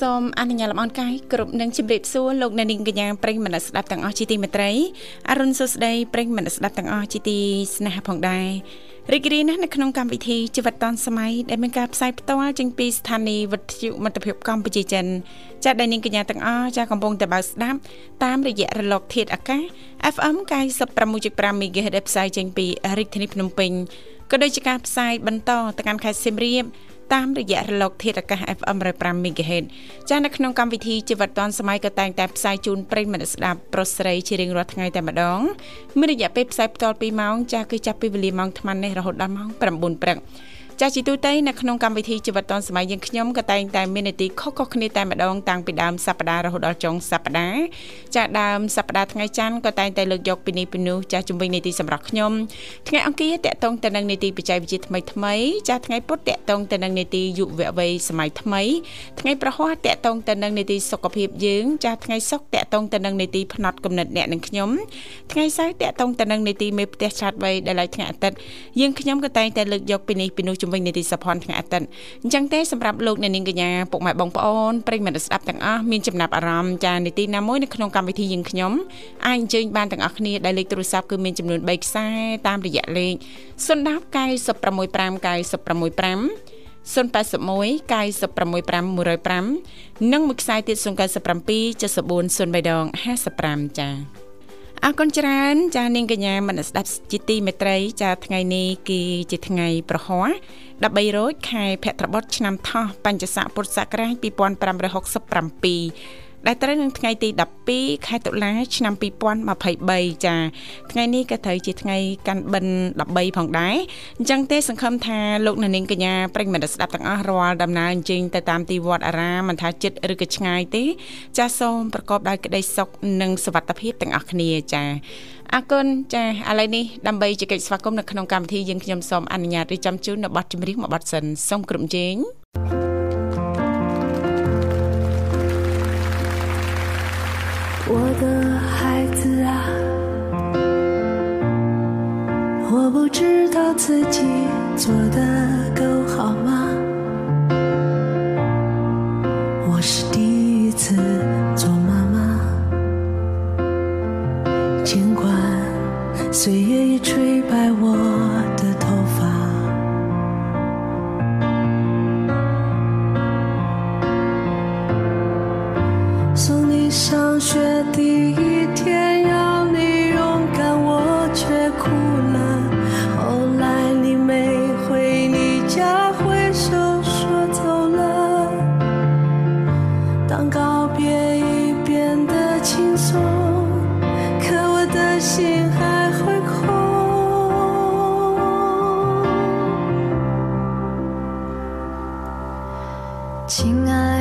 សូមអនុញ្ញាតលំអរកាយគ្រប់នឹងជម្រាបសួរលោកអ្នកនាងកញ្ញាប្រិយមិត្តស្ដាប់ទាំងអស់ជាទីមេត្រីអរុនសុស្ដីប្រិយមិត្តស្ដាប់ទាំងអស់ជាទីស្នេហាផងដែររីករាយណាស់នៅក្នុងកម្មវិធីជីវិតឌុនសម័យដែលមានការផ្សាយផ្ទាល់ចេញពីស្ថានីយ៍វិទ្យុមិត្តភាពកម្ពុជាចិនចាស់ដែលនាងកញ្ញាទាំងអស់ចាស់កំពុងតែបើកស្ដាប់តាមរយៈរលកធាតុអាកាស FM 96.5 MHz ដែលផ្សាយចេញពីរាជធានីភ្នំពេញក៏ដូចជាការផ្សាយបន្តទៅកាន់ខេត្តសៀមរាប តាមរយៈរលកធាតុអាកាស FM 105 MHz ចានៅក្នុងកម្មវិធីជីវិតឌွန်សម័យក៏តែងតែផ្សាយជូនប្រិយមិត្តស្ដាប់ប្រុសស្រីជារៀងរាល់ថ្ងៃតែម្ដងមានរយៈពេលផ្សាយបន្ត2ម៉ោងចាគឺចាប់ពីវេលាម៉ោង8:00នេះរហូតដល់ម៉ោង9:00ព្រឹក ចាស់ជីទូទៅនៅក្នុងកម្មវិធីជីវិតឌុនសម័យយើងខ្ញុំក៏តែងតែមាននីតិខុសៗគ្នាតែម្ដងតាំងពីដើមសប្ដាហ៍រហូតដល់ចុងសប្ដាហ៍ចាស់ដើមសប្ដាហ៍ថ្ងៃច័ន្ទក៏តែងតែលើកយកពីនេះពីនោះចាស់ជំវិញនីតិសម្រាប់ខ្ញុំថ្ងៃអង្គារតកតងទៅនឹងនីតិបច្ចេកវិទ្យាថ្មីថ្មីចាស់ថ្ងៃពុធតកតងទៅនឹងនីតិយុវវ័យសម័យថ្មីថ្ងៃប្រហ័សតកតងទៅនឹងនីតិសុខភាពយើងចាស់ថ្ងៃសុក្រតកតងទៅនឹងនីតិផ្នែកកំណត់អ្នកនិងខ្ញុំថ្ងៃសៅរ៍តកតងទៅនឹងនីតិមេផ្ទះឆ្លាតវៃដែលថ្ងៃអាទិត្យយើងខ្ញុំក៏តែងតែលើកយកពីនេះពីនោះជំវិញនីតិសភ័នថ្ងៃអាទិត្យអញ្ចឹងទេសម្រាប់លោកអ្នកនាងកញ្ញាពុកម៉ែបងប្អូនប្រិយមិត្តស្ដាប់ទាំងអស់មានចំណាប់អារម្មណ៍ចានីតិណាមួយនៅក្នុងកម្មវិធីយើងខ្ញុំអាចអញ្ជើញបានទាំងអស់គ្នាដែលលេខទូរស័ព្ទគឺមានចំនួន3ខ្សែតាមរយៈលេខ010 965 965 081 965 105និងមួយខ្សែទៀត097 74 03ដង55ចា៎ អរគុណច្រើនចានាងកញ្ញាមនស្ដាប់ជាទីមេត្រី ចាថ្ងៃនេះគឺជាថ្ងៃប្រហ័ស13រោចខែភទ្របទឆ្នាំថោះបញ្ញស័កពុទ្ធសករាជ2567 ដែលត្រូវនឹងថ្ងៃទី12ខែតុលាឆ្នាំ2023ចាថ្ងៃនេះក៏ត្រូវជាថ្ងៃកាន់បិណ្ឌ13ផងដែរអញ្ចឹងទេសង្ឃឹមថាលោកអ្នកនាងកញ្ញាប្រិញ្ញមិត្តស្ដាប់ទាំងអស់រាល់ដំណើរអញ្ជើញទៅតាមទីវត្តអារាមមិនថាចិត្តឬក៏ឆ្ងាយទេ ចាសូមប្រកបដោយក្តីសុខនិងសុវត្ថិភាពទាំងអស់គ្នាចាអរគុណចាឥឡូវនេះដើម្បីជែកស្វាគមន៍នៅក្នុងកម្មវិធីយើងខ្ញុំសូមអនុញ្ញាតរៀបចំជូននៅប័ណ្ណចម្រៀងមួយប័ណ្ណសិនសូមគ្រប់ជេង 我不知道自己做的够好吗？我是第一次做妈妈，尽管岁月已吹白我的头发。送你上学的亲爱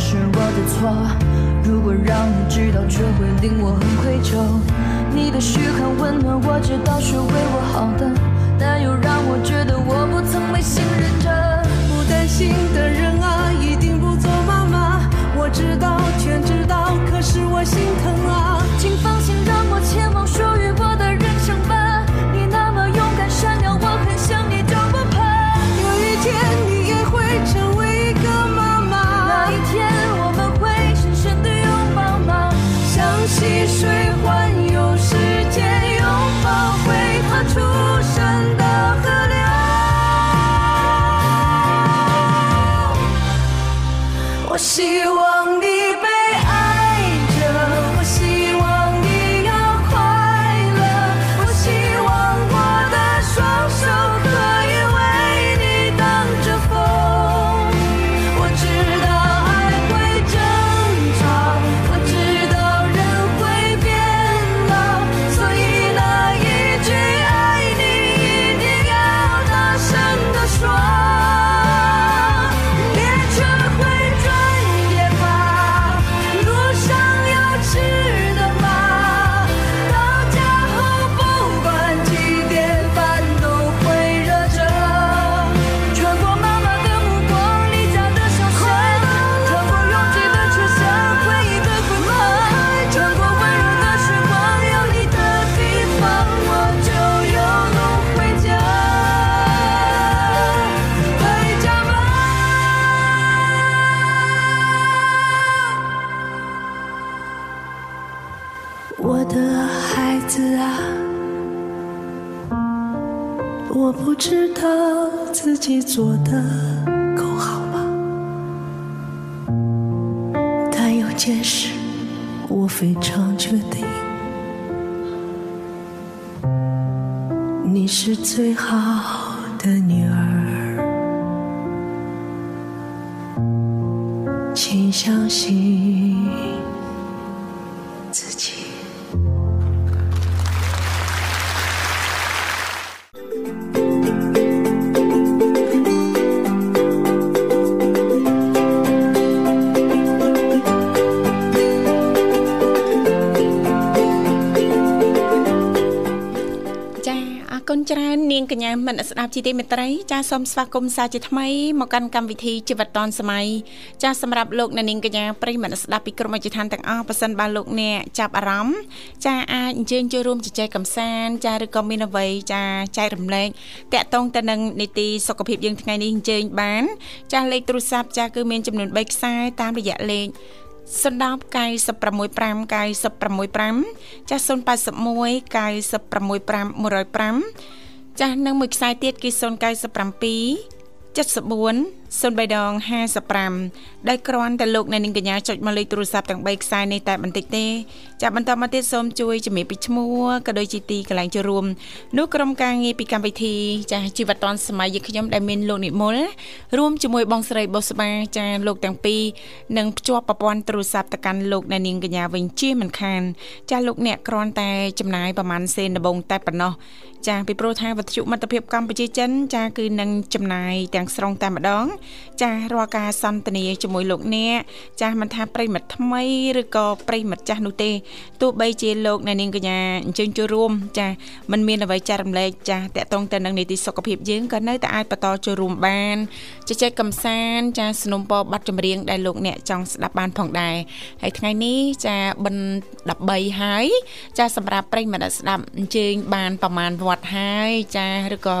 是我的错，如果让你知道，却会令我很愧疚。你的嘘寒问暖，我知道是为我好的，但又让我觉得我不曾被信任着。不担心的人啊，一定不做妈妈。我知道，全知道，可是我心疼 she was. កញ្ញាមនស្ដាប់ជីទីមេត្រីចាសសូមស្វាគមន៍សាជាថ្មីមកកាន់កម្មវិធីជីវិតឌွန်សម័យចាសសម្រាប់លោកអ្នកនាងកញ្ញាប្រិយមនស្ដាប់ពីក្រុមអិច្ចឋានទាំងអស់ប៉ះសិនបើលោកអ្នកចាប់អារម្មណ៍ចាអាចអញ្ជើញចូលរួមជជែកកម្សាន្តចាឬក៏មានអ្វីចាចែករំលែកតាក់ទងទៅនឹងនីតិសុខភាពយើងថ្ងៃនេះអញ្ជើញបាន ចាសលេខទូរស័ព្ទចាសគឺមានចំនួន3ខ្សែតាមរយៈលេខ010 965 965ចាស់081 965 105 ចាស់នឹងមួយខ្សែទៀតគឺ097 74 03ដង55ដែលគ្រាន់តែលោកអ្នកនាងកញ្ញាចុចមកលេខទូរស័ព្ទទាំង3ខ្សែនេះតែបន្តិចទេចាប់បន្តមកទៀតសូមជួយជំរាបពីឈ្មោះក៏ដូចជាទីកន្លែងចូលរួមនោះក្រុមការងារពីកម្មវិធីចាស់ជីវិតឌွန်សម័យយើងខ្ញុំដែលមានលោកនិមលរួមជាមួយបងស្រីបុស្បាចាលោកទាំងពីរនឹងភ្ជាប់ប្រព័ន្ធទូរស័ព្ទទៅកាន់លោកអ្នកនាងកញ្ញាវិញជាមិនខានចាស់លោកអ្នកគ្រាន់តែចំណាយប្រហែលសេនដបងតែប៉ុណ្ណោះ ចាពីព្រោះថាវត្ថុមិត្តភាពកម្ពុជាចិនចាគឺនឹងចំណាយទាំងស្រុងតែម្ដង ចារាល់ការសន្ទនាជាមួយលោកអ្នកចាមិនថាប្រិមិត្តថ្មីឬក៏ប្រិមិត្តចាស់នោះទេទោះបីជាលោកអ្នកនាងកញ្ញាអញ្ជើញចូលរួមចាមិនមានអ្វីចារំលែកចាតកតងទៅនឹងនីតិសុខភាពយើងក៏នៅតែអាចបន្តចូលរួមបានជជែកកំសាន្តចាสนុំពរប័ណ្ណចម្រៀងដែលលោកអ្នកចង់ស្ដាប់បានផងដែរហើយថ្ងៃនេះចាបិណ្ឌ13ហើយចាសម្រាប់ប្រិមិត្តស្ដាប់អញ្ជើញបានប្រមាណត្តហើយចាឬក៏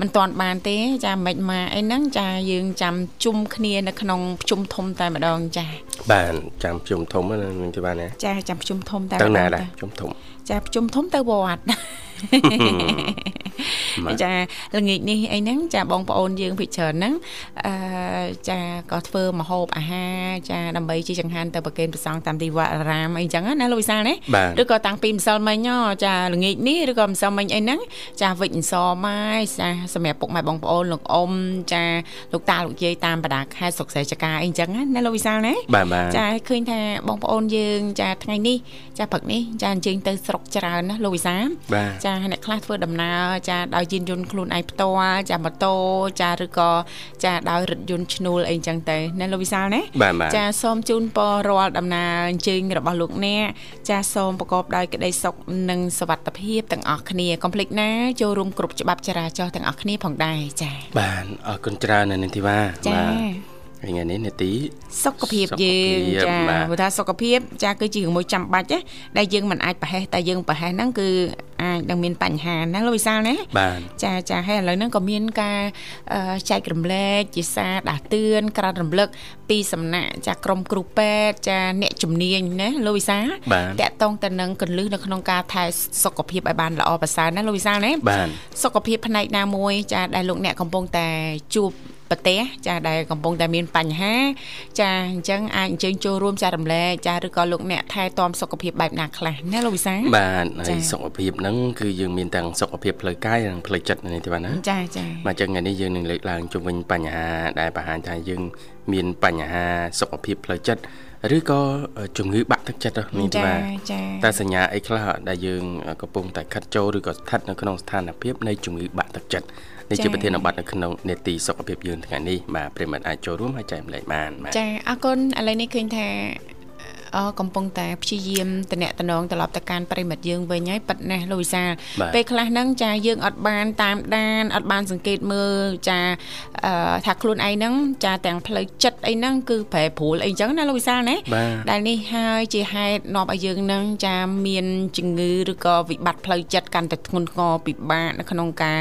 មិនទាន់បានទេ ចាមិនមកអីហ្នឹងចាយើងចាំជុំគ្នានៅក្នុងប្រជុំធំតែម្ដងចាបាទចាំជុំធំហ្នឹងនឹងទីបានណាចាចាំប្រជុំធំតែទៅម្ដណាងដែរជុំធំចាប្រជុំធំទៅវត្ត ចាល្ងាចនេះអីហ្នឹងចាបងប្អូនយើងភិកច្រើនហ្នឹងអឺចាក៏ធ្វើម្ហូបអាហារចាដើម្បីជាចង្ហាន់ទៅប្រគេនព្រះសង្ឃតាមទីវត្តអារាមអីចឹងណាលោកវិសាលណាបាទឬក៏តាំងពីម្សិលមិញហ៎ចាល្ងាចនេះឬក៏ម្សិលមិញអីហ្នឹងចាវិចអន្សម៉ាយចាសម្រាប់ពុកម៉ែបងប្អូនលោកអ៊ំចាលោកតាលោកយាយតាមបណ្ដាខេត្តស្រុកស្រែចកាអីចឹងណាលោកវិសាលណាបាទបាទចាឃើញថាបងប្អូនយើង ចាថ្ងៃនេះ ចាព្រឹកនេះចាអញ្ជើញទៅស្រុកច្រើនណាលោកវិសាលបាទចាអ្នកខ្លះធ្វើដំណើរចាដោយយានយន្តខ្លួនឯងផ្ទាល់ចាម៉ូតូចាឬក៏ចាដោយរថយន្តឈ្នួលអីចឹងទៅណាលោកវិសាលណាបាទបាទចាសូមជូនពររាល់ដំណើរអញ្ជើញរបស់លោកអ្នកចាសូមប្រកបដោយក្តីសុខនិងសុវត្ថិភាពទាំងអស់គ្នាកុំភ្លេចណាចូលរួមគ្រប់ច្បាប់ចរាចរណ៍ទាំងអស់គ្នាផងដែរចាបាទអរគុណច្រើនណាស់នាងធីវ៉ាចា ថ្ងៃនេះនេតិសុខភាពយើងសុខភាពចាបាទព្រោះថាសុខភាពចាគឺជារឿងមួយចាំបាច់ណាដែលយើងមិនអាចប្រហែសតែយើងប្រហែសហ្នឹងគឺអាចនឹងមានបញ្ហាណាលោកវិសាលណាបាទចាចាហើយឥឡូវហ្នឹងក៏មានការអឺចែករំលែកជាសារដាស់តឿនក្រានរំលឹកពីសំណាក់ចាក្រុមគ្រូពេទ្យចាអ្នកជំនាញណាលោកវិសាលបាទតកតងទៅនឹងកលឹះនៅក្នុងការថែសុខភាពឲ្យបានល្អប្រសើរណាលោកវិសាលណាបាទសុខភាពផ្នែកណាមួយចាដែលលោកអ្នកកំពុងតែជួប ប្រទេសចាដែលកំពុងតែមានបញ្ហា ចាអញ្ចឹងអាចអញ្ជើញចូលរួមចែករំលែកចាឬក៏លោកអ្នកថែទាំសុខភាពបែបណាខ្លះណាលោកវិសាលបាទហើចាយសុខភាពហ្នឹងគឺយើងមានទាំងសុខភាពផ្លូវកាយនិងផ្លូវចិត្តនាងធីវ៉ាណាចាចាបាទអញ្ចឹងថ្ងៃនេះយើងនឹងលើកឡើងជុំវិញបញ្ហាដែលបង្ហាញថាយើងមានបញ្ហាសុខភាពផ្លូវចិត្តឬក៏ជំងឺបាក់ទឹកចិត្តហ្នឹងនាងធីចាវ៉ាចាតើសញ្ញាអីខ្លះដែលយើងកំពុងតែខិតចូលឬក៏ស្ថិតនៅក្នុងស្ថានភាពនៃជំងឺបាក់ទឹកចិត្ត នេះជាប្រធានបទនៅក្នុងនេតិសុខភាពយើងថ្ងៃនេះបាទប្រិមត្តអាចចូលរួមហើយចែកម្លែកបានបាទចាអរគុណឥឡូវនេះឃើញថាអឺ កំពុងតែព្យាយាមតំណែងតំណងត្រឡប់ទៅកាន់ប្រិមិត្តយើងវិញហើយប៉ិតណាស់លោកវិសាលបាទពេលខ្លះហ្នឹងចាយើងអត់បានតាមដានអត់បានសង្កេតមើលចាអឺថាខ្លួនឯងហ្នឹងចាទាំងផ្លូវចិត្តអីហ្នឹងគឺប្រែប្រួលអីចឹងណាលោកវិសាលណាបាទដែលនេះហើយជាហេតុនាំឲ្យយើងនឹងចាមានជំងឺឬក៏វិបត្តិផ្លូវចិត្តកាន់តែធ្ងន់ធ្ងរពិបាកនៅក្នុងការ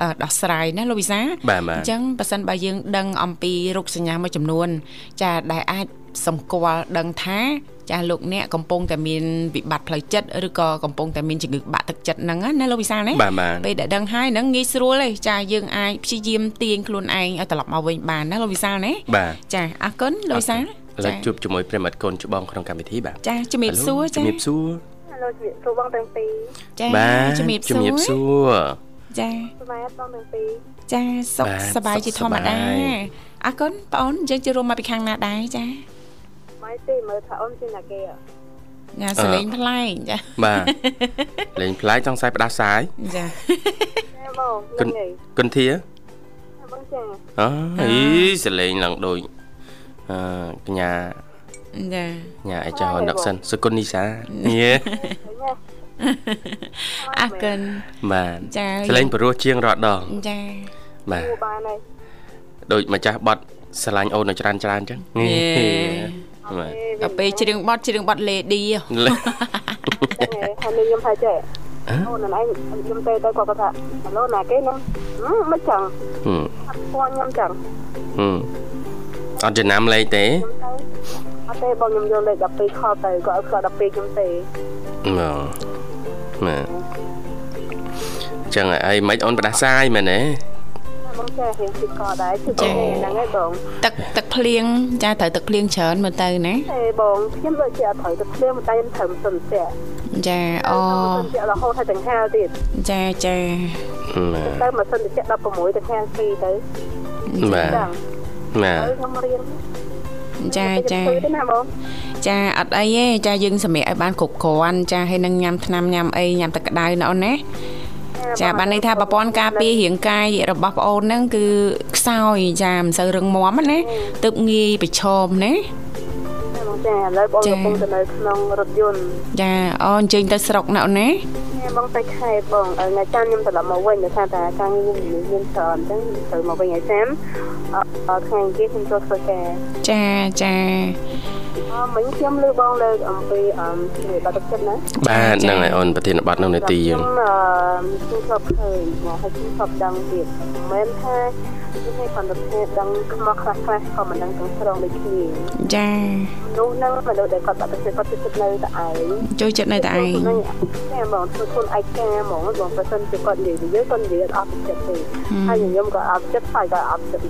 អឺដោះស្រាយណាលោកវិសាបាទបាទអញ្ចឹងបើសិនបើយើងដឹងអំពីរោគសញ្ញាមួយចំនួន ចាដែលអាច សម្គាល់ដឹងថាចាលោកអ្នកកំពុងតែមានវិបត្តិផ្លូវចិត្តឬក៏កំពុងតែមានជំងឺបាក់ទឹកចិត្តហ្នឹងណាលោកវិសាលណាបាទបាទពេលដែលដឹងហើយហ្នឹងងាយស្រួលទេចាយើងអាចព្យាយាមទាញខ្លួនឯងឲ្យត្រឡប់មកវិញបានណាលោកវិសាលណាបាទចាអរគុណលោកវិសាលឥឡូវជួបជាមួយប្រិមត្តកូនច្បងក្នុងកម្មវិធីបាទចាជំរាបសួរចាជំរាបសួរហៅលោកជំរាបសួរបងទាំងពីរចាបាទជំរាបសួជំរាបរសួរចាសប្បាយអត់បងទាំងពីរចាសុខបាទសប្បាយជាសុខធម្មតាសប្បាយអរគុណបងអូនយើងចូលរួមមកពីខាងណាដែរចា ម៉ៃទេមើលថាអូនជាណាគេអ่ะញ៉ាសលេងប្លែកចាបាទលេងផ្លាយចង់ខ្សែផ្ដាសាយចាណែបងគុញ៉ាណំនេះគុនធាបងចាអូអីសលេងឡើងដូចអឺកញ្ញាចាញ៉ាអីចោនឹកសិនសុគន្ធនីសាយេអរគុណបាទចាសលេងព្រោះជាងរាល់ដងចាបាទគួរបានហើយដូចម្ចាស់បត់ស្រឡាញ់អូននៅច្រើនច្រើនអញ្ចឹងយេ បាទដល់ពេលច្រៀងបត់ច្រៀងបត់ Lady ហ៎លេចឹងហើយហើយនេះខ្ញុំថាចេះអូនណៃខ្ញុំទៅទៅគាត់គាត់ថាហៅណាគេហ្នឹងមិនចឹងហឹមអត់គាត់ខ្ញុំចឹងហឹមអត់ចំណាំលេខទេខ្ញុំទៅអត់ទេបងខ្ញុំយកលេខ12ខលទៅគាត់ឲ្យគាត់12ខ្ញុំទេបាទបាទចឹងហើយអីមិនអូនផ្ដាសាយមែនទេ បងចេះរៀងពីកដែរគឺហ្នឹងហើយបងទឹកទឹកភ្លៀងចាត្រូវទឹកភ្លៀងច្រើនមើលទៅណាទេបងខ្ញុំដូចជាអត់ត្រូវទៅភ្លាមតែខ្ញុំត្រូវមិនស្ទាក់ចាអូមិនស្ទាក់រហូតហើយទាំងហាលទៀតចាចាបាទទៅមកសិនតិច16ទាំងហាលពីរទៅបាទចឹងបាទហើយខ្ញុំរៀនចាចាទៅទេណាបងចាអត់អីទេចាយើងសម្រាប់ឲ្យបានគ្រប់គ្រាន់ចាហើយនឹងញ៉ាំថ្នាំញ៉ាំអីញ៉ាំទឹកក្តៅណាអូនណា ចាបានន័យថាប្រព័ន្ធការពាររាងកាយរបស់ប្អូនហ្នឹងគឺខ្សោយចាមិនសូវរឹងមាំណាទើបងាយប្រឈមណាបងចាឥឡូវបងចាកំពុងទៅនៅក្នុងរថយន្តចាអូអញ្ជើញទៅស្រុកណាអូនណាបងទៅខេត្តបងថ្ងៃច័ន្ទខ្ញុំត្រឡប់មកវិញដោយសារតែការងារមានច្រើនអញ្ចឹងត្រូវមកវិញថ្ងៃច័ន្ទអឺថ្ងៃអង្គារខ្ញុំចូលធ្វើការចាចាអឺ មិញខ្ញុំលើបងលើកអំពីអឺជំនាញបាតុចិត្តណាបាទហ្នឹងហើយអូនប្រធានបទនៅនេតិយើងខ្ញុំអឺខ្ញុំធ្លាប់ឃើញមកហើយខ្ញុំធ្លាប់ដឹងទៀតមិនមែនថា ខ្ញុំគាត់ទៅគ្នាដឹងខ្មោះខ្លះខ្លះក៏មិនដឹងទាំងស្រុងដូចគ្នាចានោះហ្នឹងមនុស្សដែលគាត់បាត់ទៅគាត់ទៅចិត្តនៅតែឯងចូលចិត្តនៅតែឯងតែហ្មងធ្វើខ្លួនឯកាហ្មងបងប្រសិនជាគាត់និយាយនិយាយគាត់និយាយអត់ចិត្តទេហើយខ្ញុំក៏អត់ចិត្តហើយក៏អត់ចិត្ត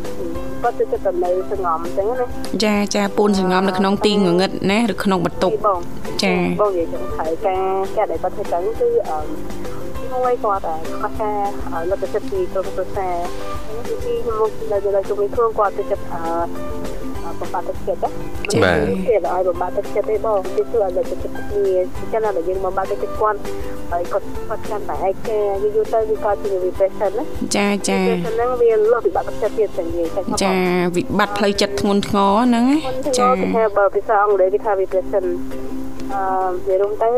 គាត់ទៅចិត្តទៅនៅសងំអញ្ចឹងណាចាចាពូនសង្ងំនៅក្នុងទីងងឹតណាឬក្នុងបន្ទប់បងចាបងនិយាយចឹងហើយការការដែលគាត់ធ្វើទៅគឺអឺ មួយគាត់តែខ្វះការលទ្ធចិត្តពីក្រុមគ្រួសារនេះគឺទីខ្ញុំនៅនៅជុំវិញខ្លួនគាត់ទៅចិត្តអឺបំបត្តិទឹកចិត្តណាគេឲ្យបំបត្តិទឹកចិត្តទេបងគឺគឺឲ្យលទ្ធចិត្តគ្នាចឹងតែយើងបំបត្តិទឹកចិត្តគាត់ហើយគាត់គាត់ចាំតែឯកាយូរយូរទៅវាកើតជា depression ណាចាចា depression ហ្នឹងវាលុបវិបត្តិទឹកចិត្តទៀតទាំងនិយាយតែចាវិបត្តិផ្លូវចិត្តធ្ងន់ធ្ងរហ្នឹងណាចាចាគេបើភាសាអង់គ្លេសគេថា depression អឺវារួមទៅ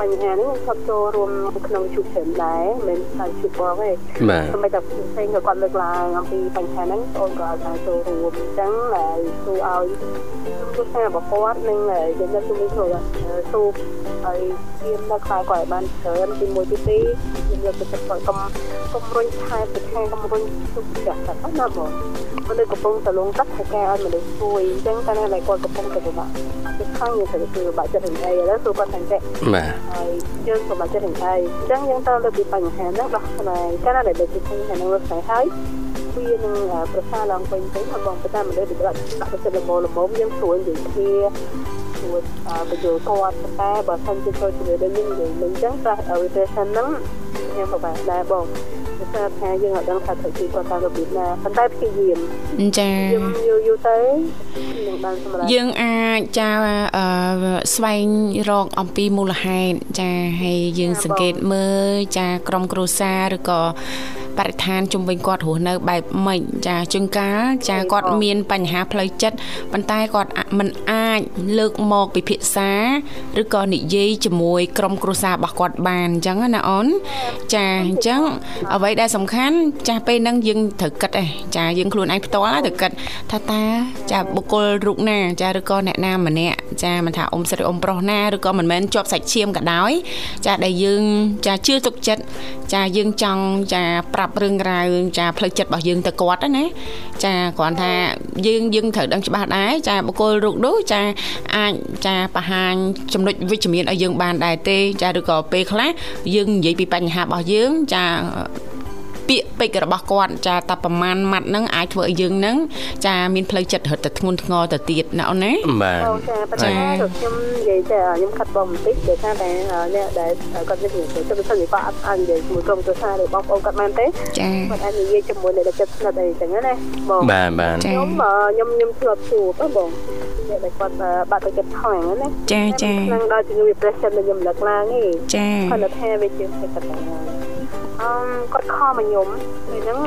បញ្ហានេះខ្ញុំចូលរួមក្នុងជួបច្រើនដែរមិនតែជួបបងទេបាទសម្រាប់តែផ្សេងក៏គាត់លើកឡើងអំពីបញ្ហាហ្នឹងបងក៏អាចចូលរួមអញ្ចឹងហើយទូឲ្យខ្ញុំគិតថារបស់គាត់នឹងយើងនៅជំនួយខ្លួនទូ ហើយទៀមនៅខ្សែគាត់ឲ្យបានច្រើនទីមួយទីពីរខ្ញុំយកទៅចិត្តគាត់កុំកុំរុញខែទៅខាងកុំរុញទុកចាស់តែណាបងមនុស្សកំពុងតែលងទឹកហើយការឲ្យមនុស្សជួយអញ្ចឹងតែនៅគាត់កំពុងតែពិបាកទៅខាងយើងទៅគឺបាក់ចិត្តនឹងអីឥឡូវទូគាត់ថាចេះបាទហើយយើងក៏មកចិត្តនឹងឯងអញ្ចឹងយើងត្រូវលើកពីបញ្ហាហ្នឹងដោះស្រាយកាលណាដែលដូចជាបញ្ហាហ្នឹងរត់ស្រាយហើយវានឹងប្រសើរឡើងវិញទៅហើយបងប៉ុន្តែមនុស្សដែលដាក់ដាក់ចិត្តល្មមល្មមយើងស្រួលនិយាយគ្នា ស្រួលបញ្យល់គាត់ប៉ុន្តែបើសិនជាចូលជាមួយដូចយើងនិយាយមិញអញ្ចឹងតែ repression ហ្នឹងខ្ញុំពិបាកដែរបងគឺថាយើងអត់ដឹងថាត្រូវជួយគាត់តាមរបៀបណាប៉ុន្តែព្យាយាមចាយូរយូរយូរទៅនឹងបានសម្រាប់យើងអាចចាអឺស្វែងរកអំពីមូលហេតុចាហើយយើងសង្កេតមើលចាក្រុមគ្រួសារឬក៏ បរិស្ថានជំវិញគាត់រស់នៅបែបម៉េចចាជួនកាលចាគាត់មានបញ្ហាផ្លូវចិត្តប៉ុន្តែគាត់មិនអាចលើកមកពិភាក្សាឬក៏និយាយជាមួយក្រុមគ្រួសាររបស់គាត់បានអញ្ចឹងណាអូនចាអញ្ចឹងអ្វីដែលសំខាន់ចាពេលហ្នឹងយើងត្រូវគិតឯងចាយើងខ្លួនឯងផ្ទាល់ត្រូវគិតថាតើចាបុគ្គលរូបណាចាឬក៏អ្នកណាម្នាក់ចាមិនថាអ៊ំស្រីអ៊ំប្រុសណាឬក៏មិនមែនជាប់សាច់ឈាមក៏ដោយចាដែលយើងចាជឿទុកចិត្តចាយើងចង់ចាប្រាប់រឿងរ៉ាវចាផ្លូវចិត្តរបស់យើងទៅគាត់ណាចាគ្រាន់ថាយើងយើងត្រូវដឹងច្បាស់ដែរចាបុគ្គលរូបនោះចាអាចចាបង្ហាញចំណុចវិជ្ជមានឲ្យយើងបានដែរទេចាឬក៏ពេលខ្លះយើងនិយាយពីបញ្ហារបស់យើងចា ពាក្យពេចន៍របស់គាត់ចាតែប្រមាណម៉ាត់ហ្នឹងអាចធ្វើឲ្យយើងហ្នឹងចាមានផ្លូវចិត្តរត់ទៅធ្ងន់ធ្ងរទៅទៀតណាអូនណាបាទអូចាប៉ុន្តែខ្ញុំនិយាយតែខ្ញុំខាត់បងបន្តិចដោយសារតែអ្នកដែលគាត់និយាយទៅទៅសិនគាត់អត់អាចនិយាយជាមួយក្រុមគ្រួសារឬបងប្អូនគាត់បានទេចាគាត់អាចនិយាយជាមួយអ្នកដែលចិត្តស្និទ្ធអីចឹងណាបងបាទបាទខ្ញុំខ្ញុំខ្ញុំធ្លាប់ជួបបងអ្នកដែលគាត់បាត់ទៅចិត្តខ្លាំងណាចាចាខ្លាំងដល់ជំងឺ depression ដែលខ្ញុំលើកឡើងនេះចាគាត់ថាវាជាសេចក្តី អឺគាត់ខំមកខ្ញុំពេលហ្នឹង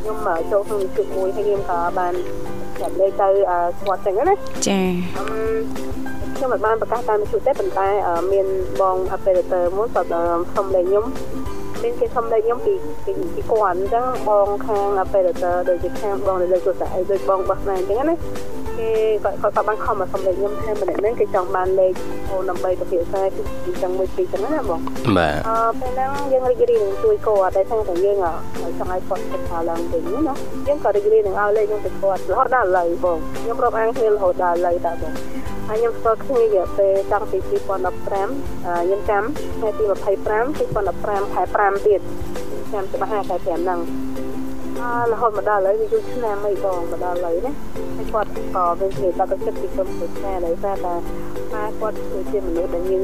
ខ្ញុំចូលក្នុងជួបមួយហើយខ្ញុំក៏បានចាំលេខទៅគាត់ចឹងណាចាខ្ញុំមិនបានប្រកាសតាមជួបទេប៉ុន្តែមានបង operator មួយគាត់សុំលេខខ្ញុំមានគេសុំលេខខ្ញុំពីពីពីគាត់អញ្ចឹងបងខាង operator ដូចជាខាងបងលើទូរស័ព្ទអីដូចបងបោះណែអញ្ចឹងណា គេគាត់គាត់បានខំមកសុំលេខខ្ញុំហើយម្នាក់ហ្នឹងគេចង់បានលេខអូនដើម្បីពិភាក្សាពីអញ្ចឹងមួយពីរចឹងណាបងបាទអឺពេលហ្នឹងយើងរីករាយនឹងជួយគាត់តែថាតែយើងចង់ឲ្យគាត់គិតថាឡើងវិញណាយើងក៏រីករាយនឹងឲ្យលេខខ្ញុំទៅគាត់រហូតដល់ឥឡូវបងខ្ញុំរាប់អានគ្នារហូតដល់ឥឡូវតាបងហើយខ្ញុំស្គាល់គ្នារយៈពេលតាំងពី2015ខ្ញុំចាំថ្ងៃទី25 2015ខែ5ទៀតចាំច្បាស់ខែ5ហ្នឹង អឺរហូតមកដល់ឥឡូវវាយូរឆ្នាំអីបងមកដល់ឥឡូវណាហើយគាត់ក៏មានគ្នាដល់ទៅចិត្តពីក្រុមគ្រួសារដោយសារតែម៉ែគាត់គឺជាមនុស្សដែលមាន